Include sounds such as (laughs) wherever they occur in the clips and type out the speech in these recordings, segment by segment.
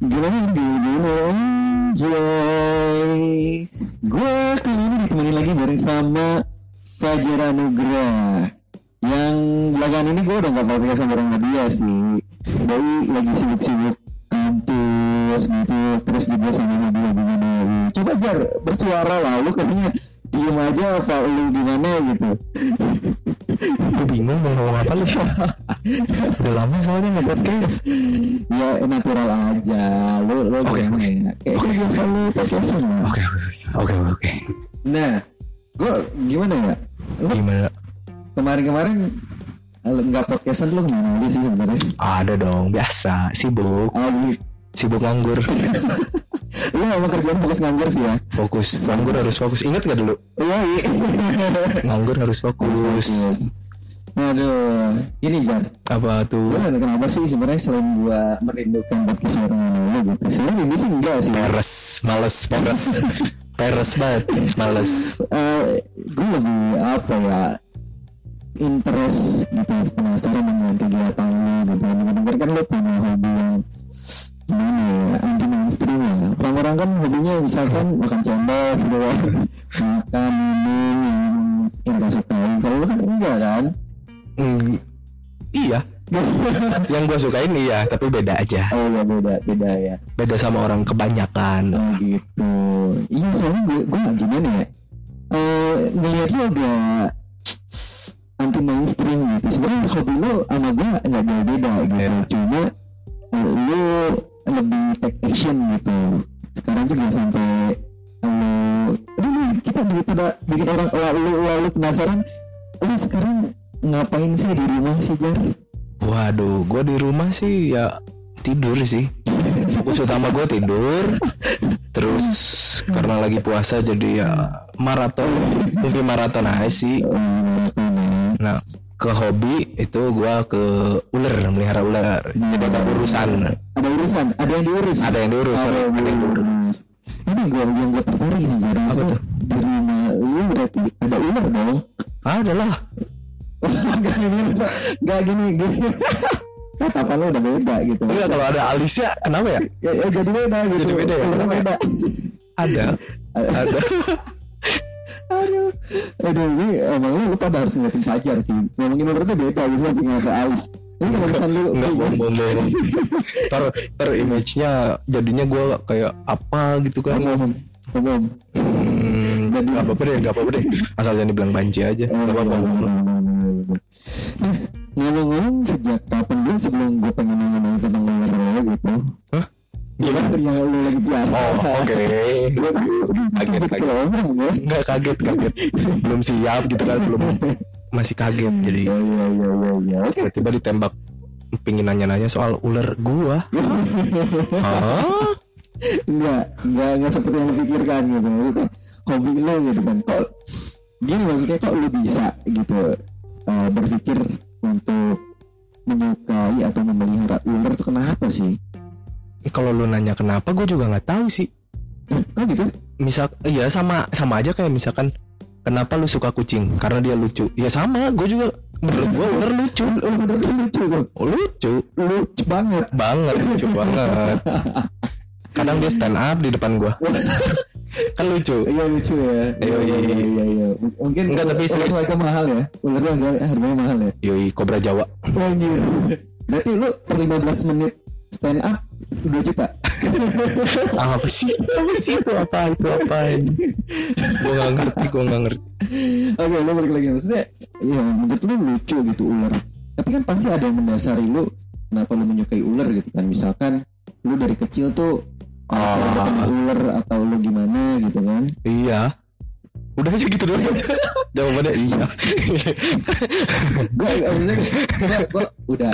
Gimana gimana Joy Gue kali ini ditemani lagi bareng sama Fajar Anugrah Yang belakangan ini gue udah gak podcast sama orang dia sih Doi lagi sibuk-sibuk kampus gitu Terus juga sama hobi-hobinya Doi Coba Jar bersuara lah Lu katanya diem aja apa lu gimana gitu Gue bingung mau ngomong apa lu Udah lama soalnya nggak podcast. Ya natural aja. Lu, lu Oke, gimana oke. ya? Kayak kayak biasa lu podcastan lah Oke oke oke oke. Nah, gue gimana ya? Lu Gimana? kemarin-kemarin eh, nggak podcastan lu ke mana aja sih sebenarnya? Ada dong biasa. Sibuk. Asli, Sibuk nganggur. (laughs) Lu emang kerjaan fokus nganggur sih ya? Fokus. Nganggur harus fokus. Ingat gak dulu? Iya, iya. Nganggur harus fokus Aduh, ini Jar. Apa tuh kenapa sih sebenarnya selain gua merindukan podcast bareng lu gitu? Sebenarnya ini sih enggak sih. Peres Males Peres (laughs) Peres banget Males Eh, gue lebih apa ya? interest gitu penasaran dengan kegiatan lu gitu denger kan lu punya hobi yang gimana ya anti mainstream ya orang-orang kan hobinya misalkan makan cendol gitu kan (laughs) makan minum yang yang gak suka kalau lu kan enggak kan Hmm, Iya. (laughs) Yang gue sukain iya Tapi beda aja. Oh ya beda beda ya. Beda sama orang kebanyakan. Oh gitu. Iya soalnya gue gue gimana ya? Eh ngelihat lu agak sih ya tidur sih. Fokus utama gue tidur. Terus karena lagi puasa jadi ya maraton, movie maraton aja sih. Oh. Nah, ke hobi itu gue ke ular, melihara ular. Jadi ada urusan. ada urusan ada yang diurus Ada yang diurus, Oh, ada yang diurus. ini gue yang gue tertarik sih jadi Apa tuh? di rumah lu berarti ada ular dong Ada lah. (laughs) Gak gini Gak gini gini (laughs) Tatapan lu udah beda gitu Enggak kalau ada alisnya, kenapa ya? ya, ya jadi beda gitu Jadi beda ya? Kenapa ya? beda Ada. Ada. Aduh Aduh ini emang lu, pada harus ngeliatin Fajar sih Ngomongin ular tuh beda gitu ngeliat ke alis Ini kalau misalnya lu Enggak bohong bohong bohong. Ntar, ntar image-nya jadinya gue kayak apa gitu kan. Ngomong Ngomong Hmm, Jadi- gak apa-apa deh, gak apa-apa deh. Asal jangan dibilang banci aja. Oh, Gak apa-apa. Ngomong-ngomong sejak kapan dulu sebelum gue pengen nanya tentang lo gitu Hah? Gimana yang lu lagi piara Oh, oke. Kaget kaget. ya Enggak kaget, kaget. Belum siap gitu kan, belum masih kaget. Jadi Iya iya iya iya iya tiba-tiba ditembak pingin nanya-nanya soal ular gua. (laughs) Hah? Enggak Enggak Enggak seperti yang lu pikirkan gitu Maksudnya hobi lo gitu kan Kok Gini maksudnya kok lu bisa gitu eh, Berpikir untuk Menyukai atau memelihara ular tuh kenapa sih? Kalau lu nanya kenapa, gue juga nggak tahu sih. Eh, Kok gitu? Misal, iya sama sama aja kayak misalkan kenapa lu suka kucing karena dia lucu. Ya sama, gue juga menurut gue ular lucu. (laughs) Ular lucu Oh, lucu Lucu banget banget, lucu banget. (laughs) Kadang dia stand up di depan gua. (laughs) kan lucu. Iya lucu ya. Iya, iya, iya iya. iya. Mungkin Enggak, tapi serius. mereka mahal ya. Ular harganya mahal ya. Yoi, kobra Jawa. Oh, Anjir. Berarti lu per 15 menit stand up 2 juta. (laughs) apa sih? Apa sih itu apa itu apa? gue nggak ngerti, gue nggak ngerti. Oke, lu balik lagi maksudnya ya menurut lu lucu gitu ular. Tapi kan pasti ada yang mendasari lu kenapa lu menyukai ular gitu kan. Misalkan lu dari kecil tuh Ketemu ular atau lu gimana gitu kan. Iya. Udah aja gitu doang aja. (laughs) Jawabannya iya. gue maksudnya gue, udah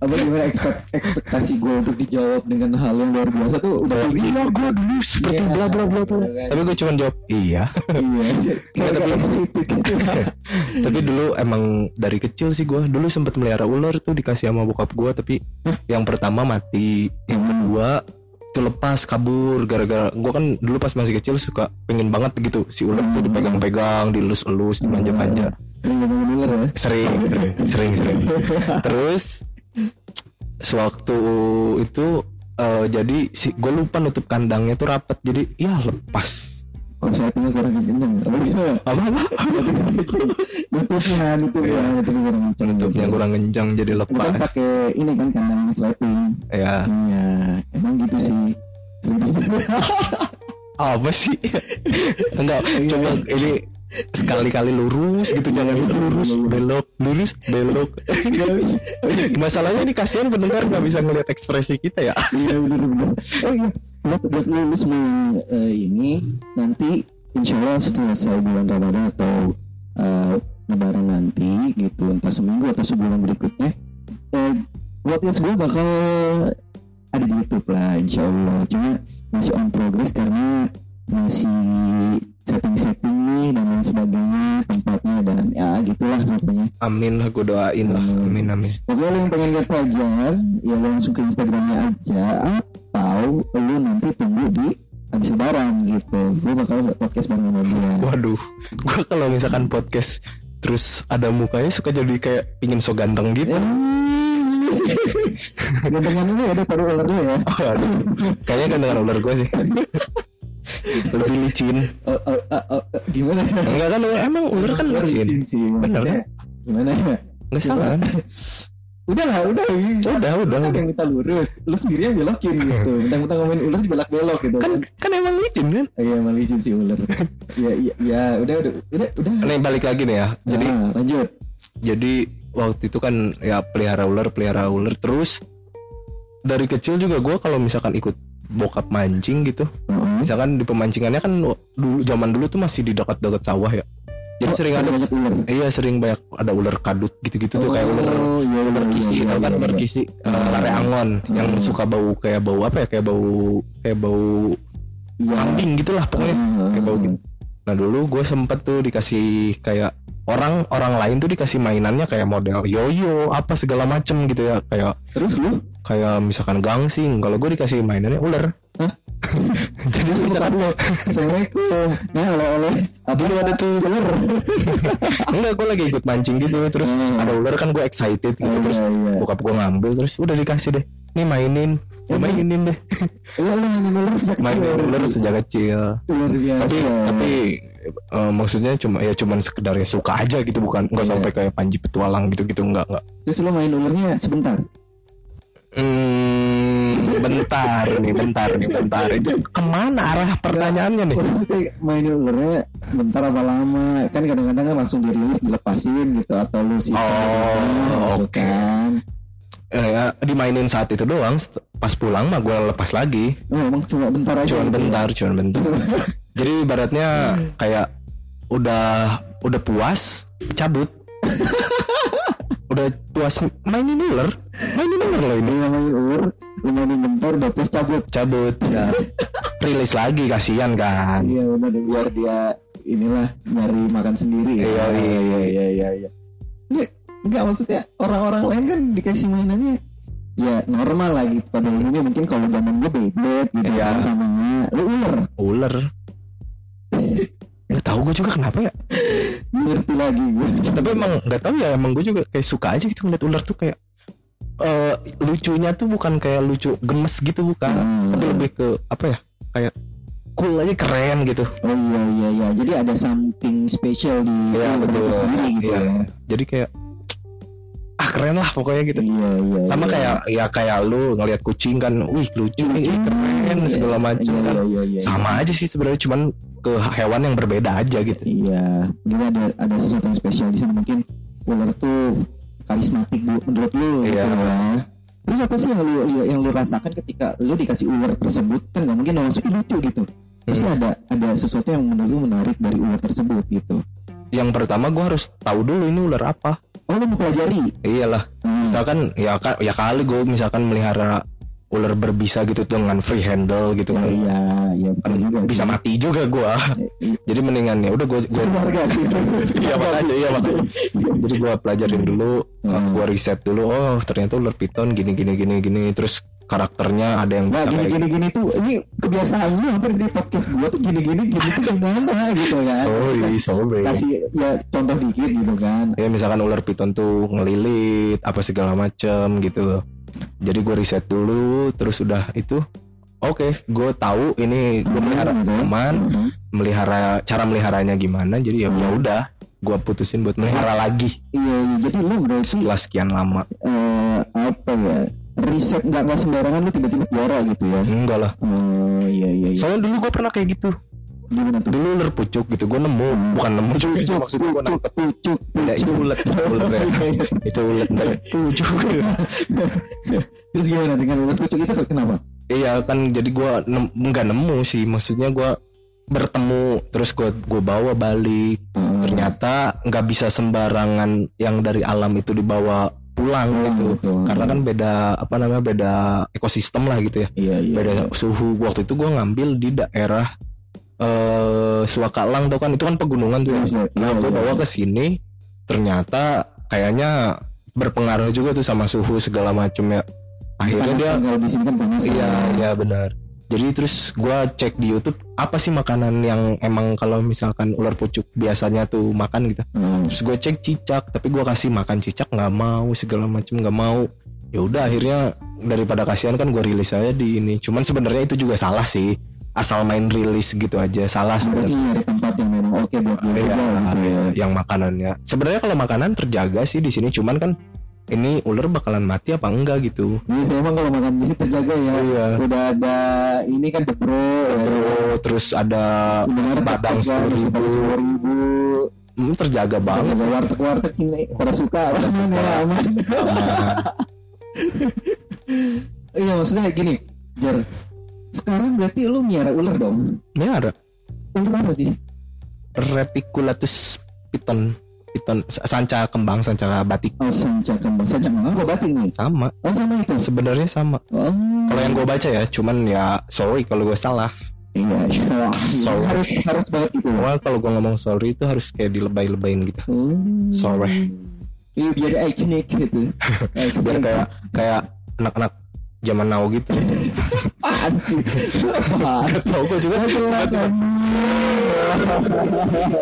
apa gimana ekspek, ekspektasi gue untuk dijawab dengan hal yang luar biasa tuh udah tinggi. Iya, gue dulu seperti Iya. bla bla bla bla. Tapi gue cuma jawab iya. iya (laughs) tapi- gitu (laughs) tapi dulu emang dari kecil sih gue dulu sempet melihara ular tuh dikasih sama bokap gue tapi yang pertama mati yang kedua lepas kabur gara-gara gue kan dulu pas masih kecil suka pengen banget gitu si ular tuh dipegang-pegang dilus-elus dimanja-manja. Sering ya sering sering sering sering. (laughs) Terus sewaktu itu eh, jadi si gue lupa nutup kandangnya tuh rapet jadi ya lepas Oh settingnya kurang kenceng Oh iya. Apa apa Nutupnya Nutupnya Nutupnya kurang kenceng. Nutupnya kurang kencang jadi Lu kan lepas. pakai ini kan kandang sleting ya Iya. Emang gitu sih. Apa sih? Enggak coba ini sekali-kali lurus gitu jangan lurus. Belok lurus belok. (laughs) Masalahnya ini kasihan pendengar nggak bisa ngelihat ekspresi kita ya. Iya Oh iya. Buat, buat lu, lu semua eh, ini Nanti Insya Allah selesai bulan Ramadan Atau eh, Lebaran nanti gitu Entah seminggu atau sebulan berikutnya eh, Podcast gue bakal Ada di Youtube lah Insya Allah. Cuma masih on progress Karena masih setting-setting nih dan lain sebagainya tempatnya dan ya gitulah pokoknya. Amin lah gue doain lah. Amin. Amin Pokoknya lo yang pengen lihat Fajar Ya lo langsung ke Instagramnya aja Atau lo nanti tunggu di Habis lebaran gitu. Gue bakal podcast bareng sama dia. Waduh gue kalau misalkan podcast terus ada mukanya suka jadi kayak pingin so ganteng gitu. (laughs) Gantengan ini ada paru ular dulu ya? Waduh, kayaknya gantengan ular gue sih (laughs) lebih licin. (laughs) Oh, oh, oh, oh, Gimana? Enggak kan emang ular kan licin. sih Bener. maksudnya Gimana? ya nggak salah kan? Udah lah udah. Bisa. Udah, udah, Kan udah. yang kita lurus? Lu sendiri yang belokin gitu. (laughs) Mentang-mentang ngomongin ular dibelak-belok gitu kan kan. emang licin kan? Iya emang licin sih ular. Ya (laughs) iya ya, udah udah udah udah. Nih balik lagi nih ya. Jadi Nah, lanjut. jadi waktu itu kan ya pelihara ular pelihara ular. Terus dari kecil juga gue kalau misalkan ikut bokap mancing gitu. Heeh. misalkan di pemancingannya kan dulu zaman dulu tuh masih di dekat-dekat sawah ya. Jadi Oh, sering ada banyak ular. Iya sering banyak ada ular kadut gitu-gitu tuh kayak ular Oh, iya, ular iya, kisi iya, kan iya, ular iya. kisi? Eh, lare angon yang suka bau kayak bau apa ya? Kayak bau kayak bau Iya. kambing gitulah pokoknya. Hmm. kayak bau gitu nah dulu gue sempet tuh dikasih kayak orang orang lain tuh dikasih mainannya kayak model yoyo apa segala macem gitu ya kayak Terus lu? kayak misalkan gangsing kalau gue dikasih mainannya ular. (laughs) Jadi misalkan lu. Assalamualaikum. Nah oleh-oleh. Apa Dulu ada tuh ular. (laughs) Enggak gue lagi ikut mancing gitu terus Hmm. ada ular kan gue excited gitu Iya, terus iya. bokap gue ngambil terus udah dikasih deh nih mainin. Gua mainin deh. Lu (laughs) lu mainin ular sejak kecil. mainin ular sejak kecil. Luar biasa. Tapi tapi eh, maksudnya cuma ya cuman sekedar ya suka aja gitu bukan nggak Iya. sampai kayak panji petualang gitu gitu nggak nggak. Terus lu main ularnya sebentar? Hmm, (laughs) bentar nih, bentar nih, bentar. Itu ke mana arah pertanyaannya nih? Maksudnya mainin ularnya bentar apa lama? Kan kadang-kadang kan langsung dirilis dilepasin gitu Atau lu sih Oh, oke. kan Eh, ya, dimainin saat itu doang. Pas pulang mah gue lepas lagi. Oh emang cuma bentar aja Cuman gitu ya? bentar, cuman bentar. (laughs) Jadi ibaratnya kayak udah udah puas, cabut. (laughs) udah puas mainin ular, mainin ular loh ini. Iya main ular mainin bentar udah plus cabut Cabut, ya. (laughs) rilis lagi kasihan kan. Iya benar biar dia inilah nyari makan sendiri ya. Iya, iya, iya iya iya iya. Enggak, maksudnya orang-orang lain kan dikasih mainannya ya normal lah gitu pada umumnya mungkin kalau zaman gue Beyblade gitu kan namanya lu ular Ular. Nggak tahu gue juga kenapa ya. ngerti lagi gue tapi emang nggak tahu ya emang gue juga kayak suka aja gitu ngeliat ular tuh kayak eh lucunya tuh bukan kayak lucu gemes gitu bukan Hmm. tapi lebih ke apa ya kayak cool aja keren gitu oh iya iya iya jadi ada something special di ular betul. sendiri gitu Iya. ya jadi kayak keren lah pokoknya gitu iya iya sama iya. kayak ya kayak lu ngeliat kucing kan wih lucu nih ih, keren Iya, segala macam iya, kan iya, iya, iya. sama aja sih sebenarnya cuman ke hewan yang berbeda aja gitu Iya, jadi ada ada sesuatu yang spesial di sana mungkin ular tuh karismatik menurut lu gitu Iya. ya. Terus apa sih yang lu yang lu rasakan ketika lu dikasih ular tersebut kan nggak mungkin langsung "Ih, lucu gitu. Terus Hmm. ada ada sesuatu yang menurut lu menarik dari ular tersebut gitu. Yang pertama gue harus tahu dulu ini ular apa Oh lu mau pelajari? iyalah Hmm. misalkan ya ya kali gue misalkan melihara ular berbisa gitu dengan free handle gitu Ya, kan iya, iya betul juga sih. bisa mati juga gue Iya. (laughs) jadi mendingan ya udah gue Keluarga sih. (laughs) iya makanya iya makanya (laughs) jadi gue pelajarin dulu Hmm. gue riset dulu oh ternyata ular piton gini gini gini gini terus karakternya ada yang Nah bisa gini gini gini tuh ini kebiasaan lu hampir di podcast gua tuh gini gini gini tuh gimana gitu kan? sorry sorry Kasih ya contoh dikit gitu kan. ya misalkan ular piton tuh ngelilit apa segala macem gitu jadi gue riset dulu terus udah itu oke gue tahu ini gue melihara gitu ya. aman Mhm. melihara cara meliharanya gimana jadi ya udah gue putusin buat melihara lagi Iya, iya. jadi lu berarti setelah sekian lama eh, apa ya riset nggak nggak sembarangan lu tiba-tiba juara gitu ya? Enggak lah. Oh iya iya iya. Soalnya dulu gue pernah kayak gitu. Gimana tuh? Dulu ular pucuk gitu gue nemu. Bukan nemu juga sih maksudnya gue pucuk pucuk Beda, itu ulet ulet ya. itu ulet (laughs) dari pucuk. (laughs) Terus gimana dengan ular pucuk itu kenapa? Iya kan jadi gue nem, nggak nemu sih. Maksudnya gue bertemu terus gue gue bawa balik. Hmm. ternyata nggak bisa sembarangan yang dari alam itu dibawa pulang gitu betul. karena kan beda apa namanya beda ekosistem lah gitu ya iya iya beda suhu waktu itu gue ngambil di daerah eh Suakalang tuh kan itu kan pegunungan tuh ya. Iya, Nah iya, gue iya. bawa ke sini ternyata kayaknya berpengaruh juga tuh sama suhu segala macam ya. Akhirnya Panas dia kalau di sini kan panas iya kan. iya benar. Jadi terus gue cek di YouTube apa sih makanan yang emang kalau misalkan ular pucuk biasanya tuh makan gitu. Hmm. Terus gue cek cicak tapi gue kasih makan cicak nggak mau segala macam nggak mau. Ya udah akhirnya daripada kasihan kan gue rilis aja di ini. Cuman sebenarnya itu juga salah sih. Asal main rilis gitu aja salah sebenarnya. nyari tempat yang memang oke buat gitu ya yang makanannya. Sebenarnya kalau makanan terjaga sih di sini, cuman kan ini ular bakalan mati apa enggak gitu. Iya, saya emang kalau makan di terjaga ya. Iya. Udah ada ini kan The Bro, ya. Terus, ada nasi padang sepuluh ribu, ribu. Hmm, terjaga banget sih. Warteg warteg sini pada suka, aman ya aman. Aman. Iya maksudnya gini, Jar. Sekarang berarti lu miara ular dong. Ini ada Ular apa sih? reticulatus piton, piton sanca kembang, sanca batik Oh, sanca kembang, sanca kembang gua batik nih. sama. Oh sama itu. Sebenarnya sama. Oh. Kalau yang gue baca ya, cuman ya sorry kalau gue salah. Iya, iya. Sorry. harus harus banget gitu. Soalnya kalau gue ngomong sorry itu harus kayak dilebay-lebayin gitu. Oh. Sorry. Iya biar iconic gitu. (laughs) Biar kayak kayak anak-anak zaman now gitu. (laughs) apaan sih? Gak tau gue juga Jelas.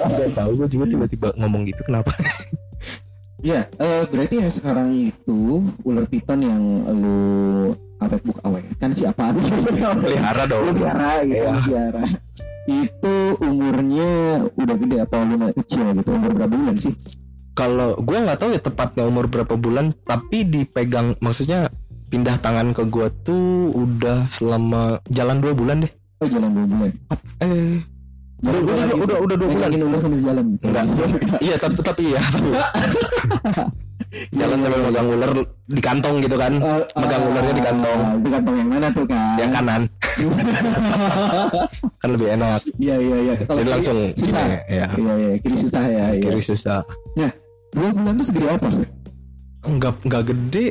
Gak tau gue juga tiba-tiba ngomong gitu kenapa Ya, eh, berarti yang sekarang itu ular piton yang lu apa book awet kan si apaan? (laughs) Pelihara dong piara gitu, lu piara. Itu umurnya udah gede apa lu masih kecil gitu? Umur berapa bulan sih? Kalau gue gak tahu ya tepatnya umur berapa bulan Tapi dipegang Maksudnya pindah tangan ke gue tuh udah selama jalan dua bulan deh Oh jalan dua bulan. Eh udah, udah, udah, udah, udah dua bulan ular sambil jalan. Enggak Iya (laughs) tapi, tapi ya tapi (laughs) Jalan sambil megang ular di kantong gitu kan Eh, Megang ularnya di kantong ah, Di kantong yang mana tuh kan? Yang kanan (laughs) Kan lebih enak Iya iya iya. Kalau Jadi langsung susah. gini, ya. Iya iya kiri susah ya. Iya. Kiri susah Nah dua bulan tuh segede apa? Enggak, enggak gede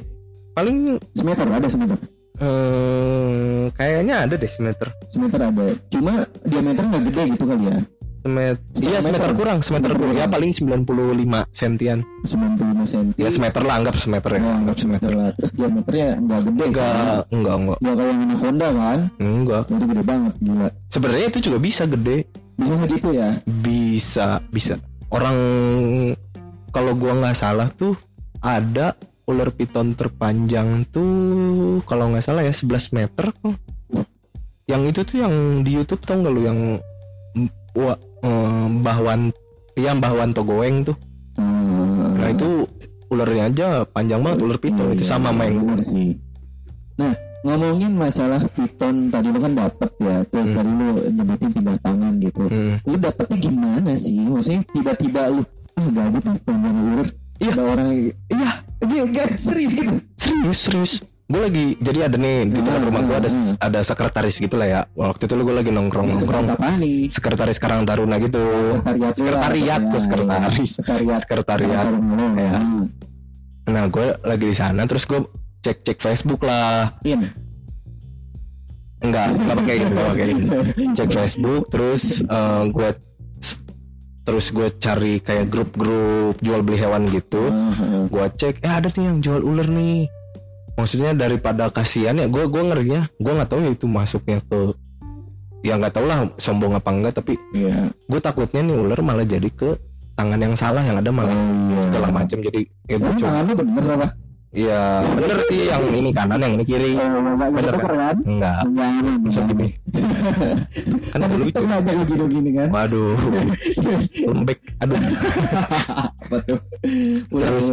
Paling Semeter ada semeter. eh, Kayaknya ada deh semeter Semeter ada. Cuma diameter nggak gede gitu kali ya. Semeter Setengah Iya semeter meter. kurang Semeter kurang Ya paling 95 sentian 95 cm. Ya semeter lah Anggap semeter ya Oh, Anggap semeter lah. Terus diameternya nggak gede. Enggak kan? Enggak Enggak Nggak kayak yang Anaconda kan? Enggak Itu gede banget gila. Sebenarnya itu juga bisa gede Bisa segitu ya? Bisa Bisa Orang Kalau gua nggak salah tuh Ada ular piton terpanjang tuh kalau nggak salah ya 11 meter kok. Yang itu tuh yang di YouTube tau nggak lu yang wah, eh, bahwan yang bahwan togoeng tuh. Hmm. Nah itu ularnya aja panjang banget ular piton itu Iya, sama sama yang bener sih. Nah, ngomongin masalah piton tadi lu kan dapet ya, tuh Hmm. tadi lu nyebutin pindah tangan gitu. Hmm. Lu dapetnya gimana sih? Maksudnya tiba-tiba lu ah gabut tuh panjang ular. Iya. Ada orang Iya gak serius gitu. serius serius. Gue lagi jadi ada nih di dekat Hmm, rumah gue ada hmm. ada sekretaris gitu lah ya. Waktu itu gue lagi nongkrong nongkrong. Sekretaris apa nih? Sekretaris Karang Taruna gitu. Sekretariat. Sekretariat, kok sekretaris. Sekretariat. Sekretariat. Ya. Nah gue lagi di sana terus gue cek cek Facebook lah. In. Enggak, enggak pakai gitu, enggak pakai gitu. Cek Facebook terus eh, gue terus gue cari kayak grup-grup jual beli hewan gitu. Heeh. Gue cek, eh ada nih yang jual ular nih. Maksudnya daripada kasihan ya, gue gue ngerinya, gue nggak tahu ya itu masuknya ke ya nggak tahu lah sombong apa enggak tapi Iya. gue takutnya nih ular malah jadi ke tangan yang salah yang ada malah Oh, iya. segala macam jadi ya gue coba bener apa? Iya bener sih yang ini kanan yang ini kiri enggak Bener, keren. Enggak. Masa gini Kan (laughs) Kan ada kita lucu ngajak gitu gini kan. Waduh (laughs) Lembek Aduh Apa tuh? Ular Terus.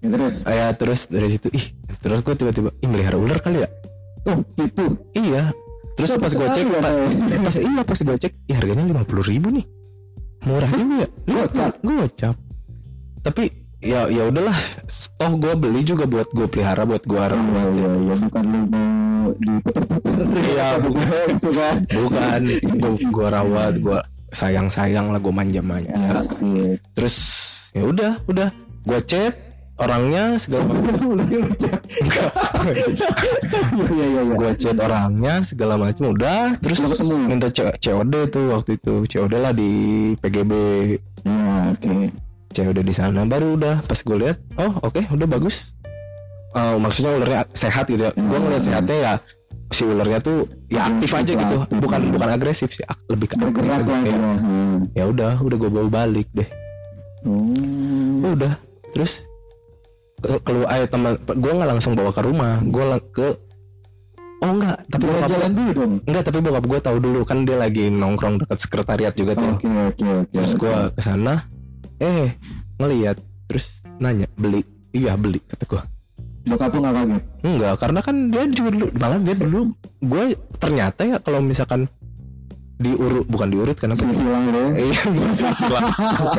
Ya terus. Ya terus dari situ Ih terus gue tiba-tiba Ih melihara ular kali ya Oh, gitu. Iya Terus pas gue cek Sekali ya, pa- Pak. Pas iya pas gue cek Ih harganya lima puluh ribu nih Murah juga ya Gocap. Gocap Tapi ya ya udahlah Toh gue beli juga buat gue pelihara Buat gue Iya, iya, iya, bukan lu mau diputer-puter. Iya, bukan. itu kan. Bukan Gue gua rawat Gue sayang-sayang lah Gue manja-manja Asik. Terus ya udah udah Gue chat Orangnya segala macam. (laughs) Iya, iya, iya, iya. gue chat orangnya segala macam udah terus ketemu? minta COD tuh waktu itu COD lah di PGB Ya, oke. COD di sana. Baru udah pas gue lihat oh oke udah bagus. Eh, maksudnya ularnya sehat gitu ya. Gue ngeliat sehatnya ya si ularnya tuh ya aktif aja gitu. Bukan bukan agresif sih lebih ke Bergerak lah Ya, ya. Hmm. ya udah udah gue bawa balik deh. Oh. udah. Terus ke- keluar ayo teman gue nggak langsung bawa ke rumah. Gue ke oh enggak tapi bokap gua- Jalan dulu dong. Enggak, tapi bokap gue tahu dulu. Kan dia lagi nongkrong dekat sekretariat juga tuh. Oke, oke, oke. Terus gue ke sana, eh ngelihat terus nanya beli, iya beli kata gue. Bokap lu gak kaget? Enggak, karena kan dia juga dulu malah dia dulu gue ternyata ya kalau misalkan diurut bukan diurut kenapa? Silang lu. Iya, (laughs) bukan silsilah.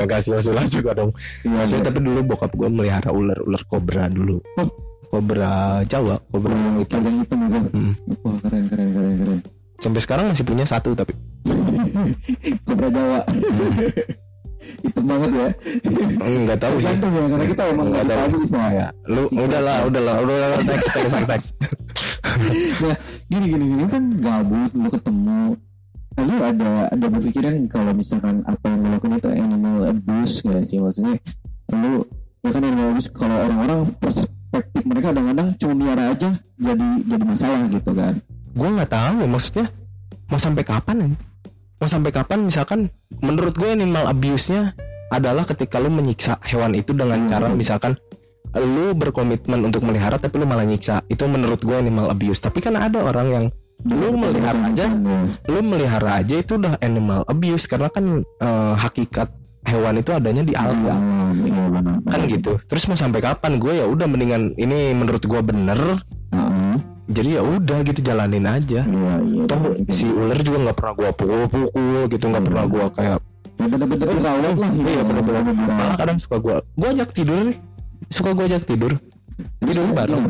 Kasih silsilah juga dong. Iya, Maksudnya iya. tapi dulu bokap gue melihara ular ular kobra dulu. Oh. Kobra Jawa, kobra Oh, hitam. yang hitam itu. Hmm. Wah, keren, keren, keren, keren. Sampai sekarang masih punya satu tapi (laughs) Kobra Jawa. Hitam banget ya. enggak tahu sih. Gantung ya, karena kita emang Nggak nggak tahu. bisa. Ya, lu udahlah, udahlah, udahlah, teks, teks, teks, teks. Nah, gini, gini, gini kan gabut, lu ketemu. Lalu ada ada berpikiran kalau misalkan apa yang lu lakukan itu animal abuse gak sih? Maksudnya lu ya kan animal abuse kalau orang-orang perspektif mereka kadang-kadang cuma miara aja jadi jadi masalah gitu kan. gue nggak tahu ya maksudnya mau sampai kapan ya? Mau sampai kapan misalkan menurut gue animal abuse-nya adalah ketika lu menyiksa hewan itu dengan cara misalkan lu berkomitmen untuk melihara tapi lu malah nyiksa. Itu menurut gue animal abuse. Tapi kan ada orang yang lu melihara aja, lu melihara aja itu udah animal abuse karena kan eh, hakikat hewan itu adanya di alam. Iya. Kan gitu. Terus mau sampai kapan gue ya udah mendingan ini menurut gue bener. Jadi ya udah gitu jalanin aja. Iya, iya. Toh si ular juga nggak pernah gua pukul-pukul gitu nggak pernah gua kayak Ya, bener-bener dirawat lah gitu. iya bener-bener malah kadang suka gua gua ajak tidur nih suka gua ajak tidur tidur bareng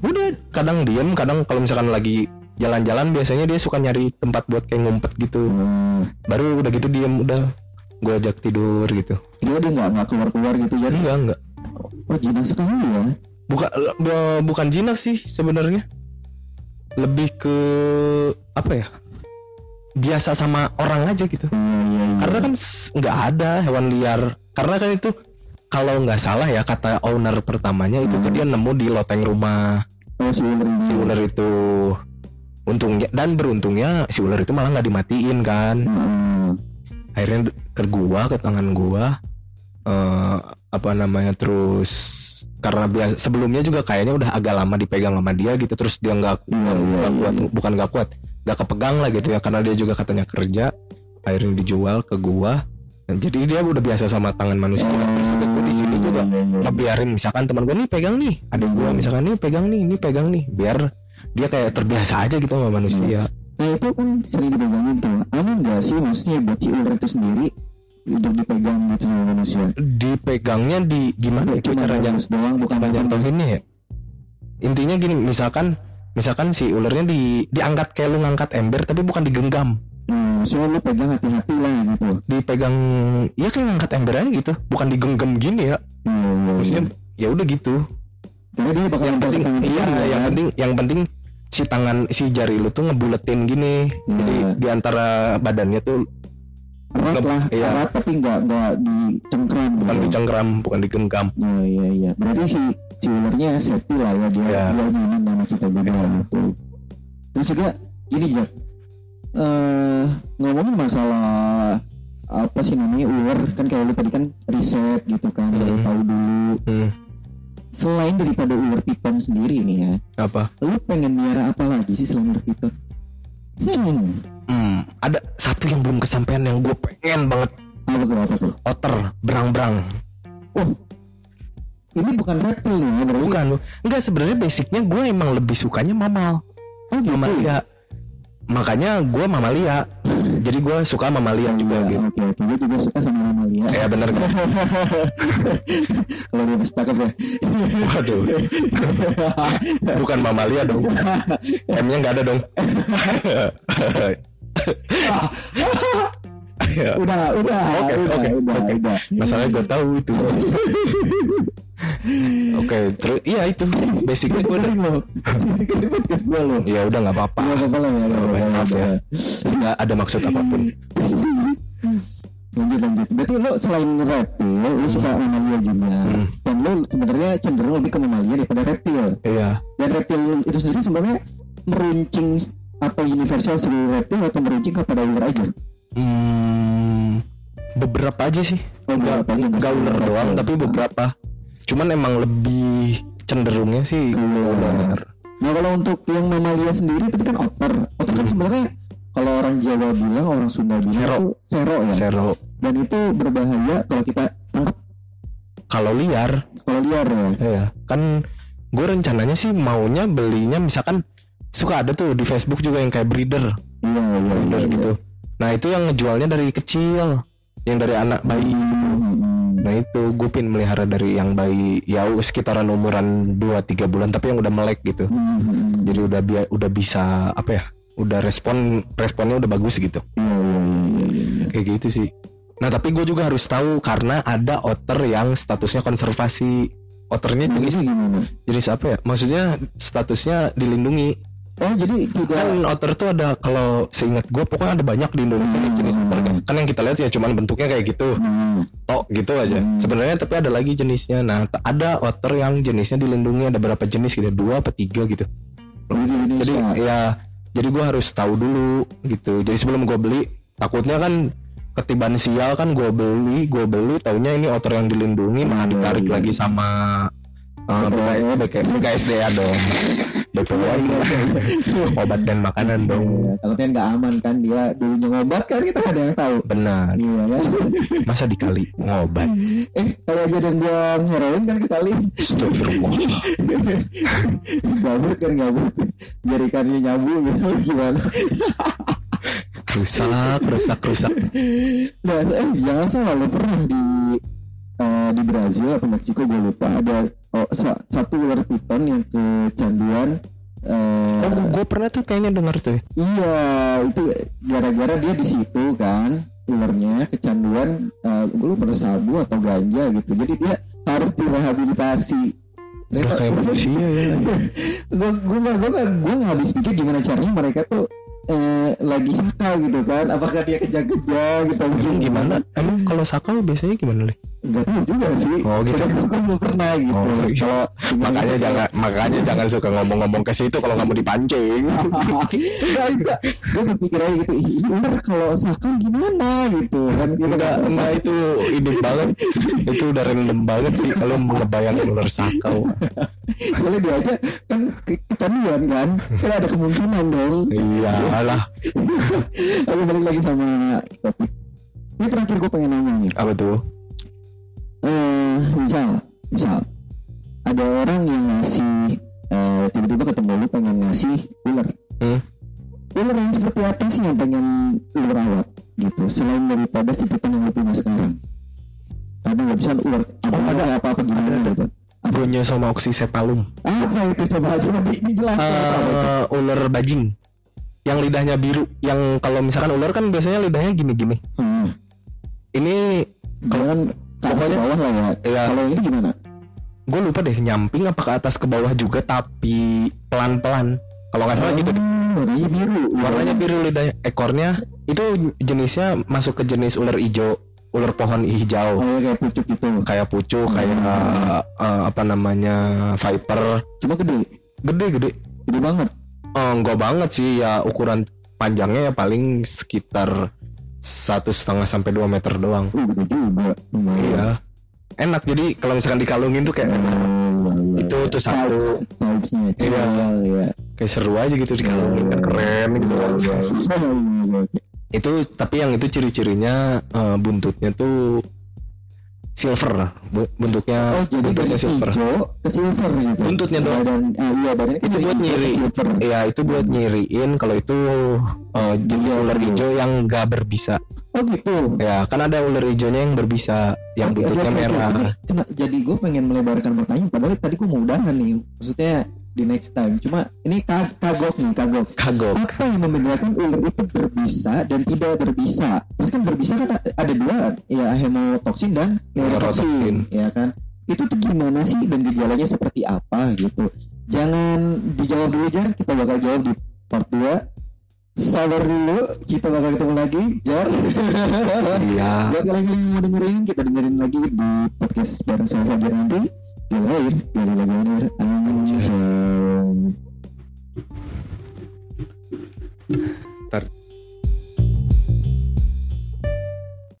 udah kadang diem kadang kalau misalkan lagi jalan-jalan biasanya dia suka nyari tempat buat kayak ngumpet gitu Hmm. baru udah gitu diem udah gua ajak tidur gitu Dia dia nggak nggak keluar-keluar gitu ya. enggak enggak Oh jinak sekali ya. Bukan bu- bukan jinak sih sebenarnya. Lebih ke apa ya biasa sama orang aja gitu. Karena kan nggak ada hewan liar. Karena kan itu kalau nggak salah ya kata owner pertamanya itu tuh dia nemu di loteng rumah. Oh si ular si ular itu. Untungnya dan beruntungnya si ular itu malah nggak dimatiin kan. Heeh. akhirnya ke gua ke tangan gua eh apa namanya terus karena biasa sebelumnya juga kayaknya udah agak lama dipegang sama dia gitu terus dia nggak Iya, iya, iya, kuat iya. bukan nggak kuat nggak kepegang lah gitu ya karena dia juga katanya kerja akhirnya dijual ke gua. Dan jadi dia udah biasa sama tangan manusia. Terus juga gua di sini juga ngebiarin misalkan teman gua nih pegang nih. Ada gua misalkan nih pegang nih ini pegang nih. Biar dia kayak terbiasa aja gitu sama manusia. Nah itu kan sering dipegangin tuh. Aman nggak sih? Maksudnya buat si ular itu sendiri untuk dipegang gitu sama manusia? dipegangnya di gimana Cuma cara halus doang bukan jatuhinnya ya intinya gini misalkan misalkan si ularnya di diangkat kayak lu ngangkat ember tapi bukan digenggam Hmm, maksudnya lu pegang hati-hati lah gitu. dipegang ya kayak ngangkat ember aja gitu bukan digenggam gini ya iya. maksudnya ya udah gitu Karena dia bakal yang penting iya sendiri, yang kan? penting yang penting si tangan si jari lu tuh ngebuletin gini jadi Iya. di antara badannya tuh erat lah, Iya. erat tapi nggak nggak dicengkram. bukan gitu. dicengkram bukan digenggam Iya iya iya. Berarti si si ularnya safety lah ya dia Iya. dia nyaman sama kita juga Iya. gitu. Terus juga gini Jack. Eh ngomongin masalah apa sih namanya ular kan kayak lu tadi kan riset gitu kan dari Hmm. tahu dulu hmm. selain daripada ular piton sendiri nih ya, apa lu pengen miara apa lagi sih selain ular piton? Hmm, hmm, ada satu yang belum kesampaian yang gue pengen banget. Apa tuh apa tuh? otter berang-berang. Oh, ini bukan reptil nih ya, berarti? bukan enggak sebenarnya basicnya gue emang lebih sukanya mamal Oh gitu. mamalia. Makanya gue mamalia. Jadi gue suka mamalia juga Iya, gitu. Oke oke, gue juga suka sama mamalia. ya bener kan (laughs) Kalau dia masih cakep ya. waduh. Bukan mamalia dong. M nya nggak ada dong (laughs) Ya. udah udah Oke, udah oke, udah oke. masalahnya gue tahu itu oke terus iya itu basicnya gue Dengerin lo. Ini kan podcast gue lo. ya udah nggak apa-apa Gak apa-apa lah ya. nggak apa-apa, maaf ya nggak ada maksud apa pun Lanjut lanjut. Berarti lo selain reptil, lo suka mamalia juga. Hmm. Dan lo sebenarnya cenderung lebih ke mamalia daripada reptil. iya Dan reptil itu sendiri sebenarnya meruncing atau universal seluruh reptil atau meruncing kepada ular aja. Hmm, beberapa aja sih. Oh, beberapa aja, nggak ular doang, tapi beberapa. Cuman emang lebih cenderungnya sih ke ular. Nah kalau untuk yang mamalia sendiri tadi kan otter. Otter kan sebenarnya kalau orang Jawa bilang, orang Sunda bilang Sero. itu sero ya. Sero. Dan itu berbahaya kalau kita tangkap Kalau liar, kalau liar ya. ya kan gue rencananya sih maunya belinya misalkan suka ada tuh di Facebook juga yang kayak breeder, Iya iya iya. breeder iya. gitu. Nah itu yang ngejualnya dari kecil, yang dari anak bayi gitu. Hmm, Nah itu gue pin melihara dari yang bayi ya sekitaran umuran 2-3 bulan tapi yang udah melek gitu. hmm, hmm, hmm. Jadi udah bi udah bisa apa ya? Udah respon responnya udah bagus gitu. Iya. Kayak gitu sih. Nah tapi gue juga harus tahu karena ada otter yang statusnya konservasi. Otternya jenis gimana? jenis apa ya? Maksudnya statusnya dilindungi. Oh jadi tidak Kan otter tuh ada kalau seingat gue pokoknya ada banyak di Indonesia nih jenis otter. kan. Kan yang kita lihat ya cuman bentuknya kayak gitu. Hmm, tok gitu aja. Sebenarnya tapi ada lagi jenisnya. Nah, ada otter yang jenisnya dilindungi ada berapa jenis gitu, dua apa tiga gitu. Indonesia. Jadi ya, jadi gue harus tahu dulu gitu. Jadi sebelum gue beli, takutnya kan ketiban sial kan gue beli, gue beli, taunya ini otter yang dilindungi malah ditarik lagi sama uh, BK, BK, BKSDA dong. BPOM obat dan makanan dong. Iya, kalau kan nggak aman kan dia dulunya ngobat kan kita ada yang tahu. Benar. Iya kan? Masa dikali ngobat? eh kalau aja dan buang heroin kan kekali. Astagfirullah. gabut kan gabut. Biar ikannya nyambung gitu gimana? rusak, rusak, rusak. Nah, eh jangan salah lo pernah di eh, di Brazil atau Meksiko gue lupa ada oh, sa- satu ular piton yang kecanduan eh, Oh, gue pernah tuh kayaknya dengar tuh. Iya, itu gara-gara dia di situ kan ularnya kecanduan uh, gue lupa sabu atau ganja gitu. Jadi dia harus direhabilitasi. Udah kayak manusia ya. (laughs) gue gue nggak gue nggak gue nggak habis pikir gimana caranya mereka tuh eh, lagi sakau gitu kan. Apakah dia kejang-kejang gitu? Emang gimana? Emang kalau sakau biasanya gimana nih? Enggak tahu juga sih. Oh, gitu. Gue belum pernah gitu. Oh, iya. Kalau (laughs) Makanya jangan makanya jangan suka ngomong-ngomong ke situ kalau nggak mau dipancing. (laughs) Enggak, enggak. Gue berpikir aja gitu, "Ih, ini ular kalau sakau gimana gitu kan. Gitu Enggak, kan. enggak itu ide banget. Itu udah random banget sih kalau ngebayangin ular sakau. Soalnya dia aja kan ke- kecanduan kan. Kan ada kemungkinan dong. Iya lah. Lalu balik lagi sama topik. Ini terakhir gue pengen nanya nih. Apa tuh? Eh, misal, misal ada orang yang ngasih eh, tiba-tiba ketemu lu pengen ngasih ular. Hmm? Ular yang seperti apa sih yang pengen lu rawat gitu selain daripada si piton yang lu punya sekarang? Ada nggak bisa ular apa Oh, ada. apa apa gimana gitu? Gonya sama oxycephalum. Apa itu coba coba di, dijelaskan? Eh, ular bajing. Yang lidahnya biru. Yang kalau misalkan ular kan biasanya lidahnya gini-gini. Hmm. Ini ke atas ke Pokoknya- bawah lah ya. Iya. Kalau ini gimana? gue lupa deh nyamping apa ke atas ke bawah juga tapi pelan-pelan. Kalau nggak salah gitu deh. Oh, warnanya biru. Warnanya biru lidahnya. Ekornya itu jenisnya masuk ke jenis ular hijau, ular pohon hijau. Oh, ya, kayak pucuk gitu. Kayak pucuk, kayak eh, apa namanya viper. Cuma gede, Gede gede. gede banget. Eh, enggak banget sih ya ukuran panjangnya ya paling sekitar satu setengah sampai 2 meter doang. Uh, gede juga. Iya. Enak jadi kalau misalkan dikalungin tuh kayak Oh, iya, iya. itu tuh satu ya. kayak seru aja gitu di kalungin kan keren gitu itu tapi yang itu ciri-cirinya eh, buntutnya tuh silver bentuknya Oh jadi bentuknya silver hijau ke silver gitu. Buntutnya dong. Badan, ah, iya badannya itu buat nyiri silver. ya itu buat nyiriin kalau itu eh, jenis Iya, ular iya. hijau yang gak berbisa Oh gitu. ya kan ada ular hijaunya yang berbisa yang Oke, buntutnya oke, oke. merah Ini kena- jadi gue pengen melebarkan pertanyaan padahal tadi gue mau udahan nih. Maksudnya di next time. Cuma ini ka- kagok nih kagok. kagok Apa yang membedakan ular itu berbisa dan tidak berbisa? Terus kan berbisa kan ada dua ya hemotoksin dan Neurotoksin. neurotoksin, ya kan? Itu tuh gimana sih dan gejalanya seperti apa gitu? Jangan dijawab dulu Jar, kita bakal jawab di part 2 Sabar dulu, kita bakal ketemu lagi Jar iya (laughs) Buat kalian yang mau dengerin, kita dengerin lagi di podcast bareng sama Fajar nanti Te va a ir y le va a ganar a...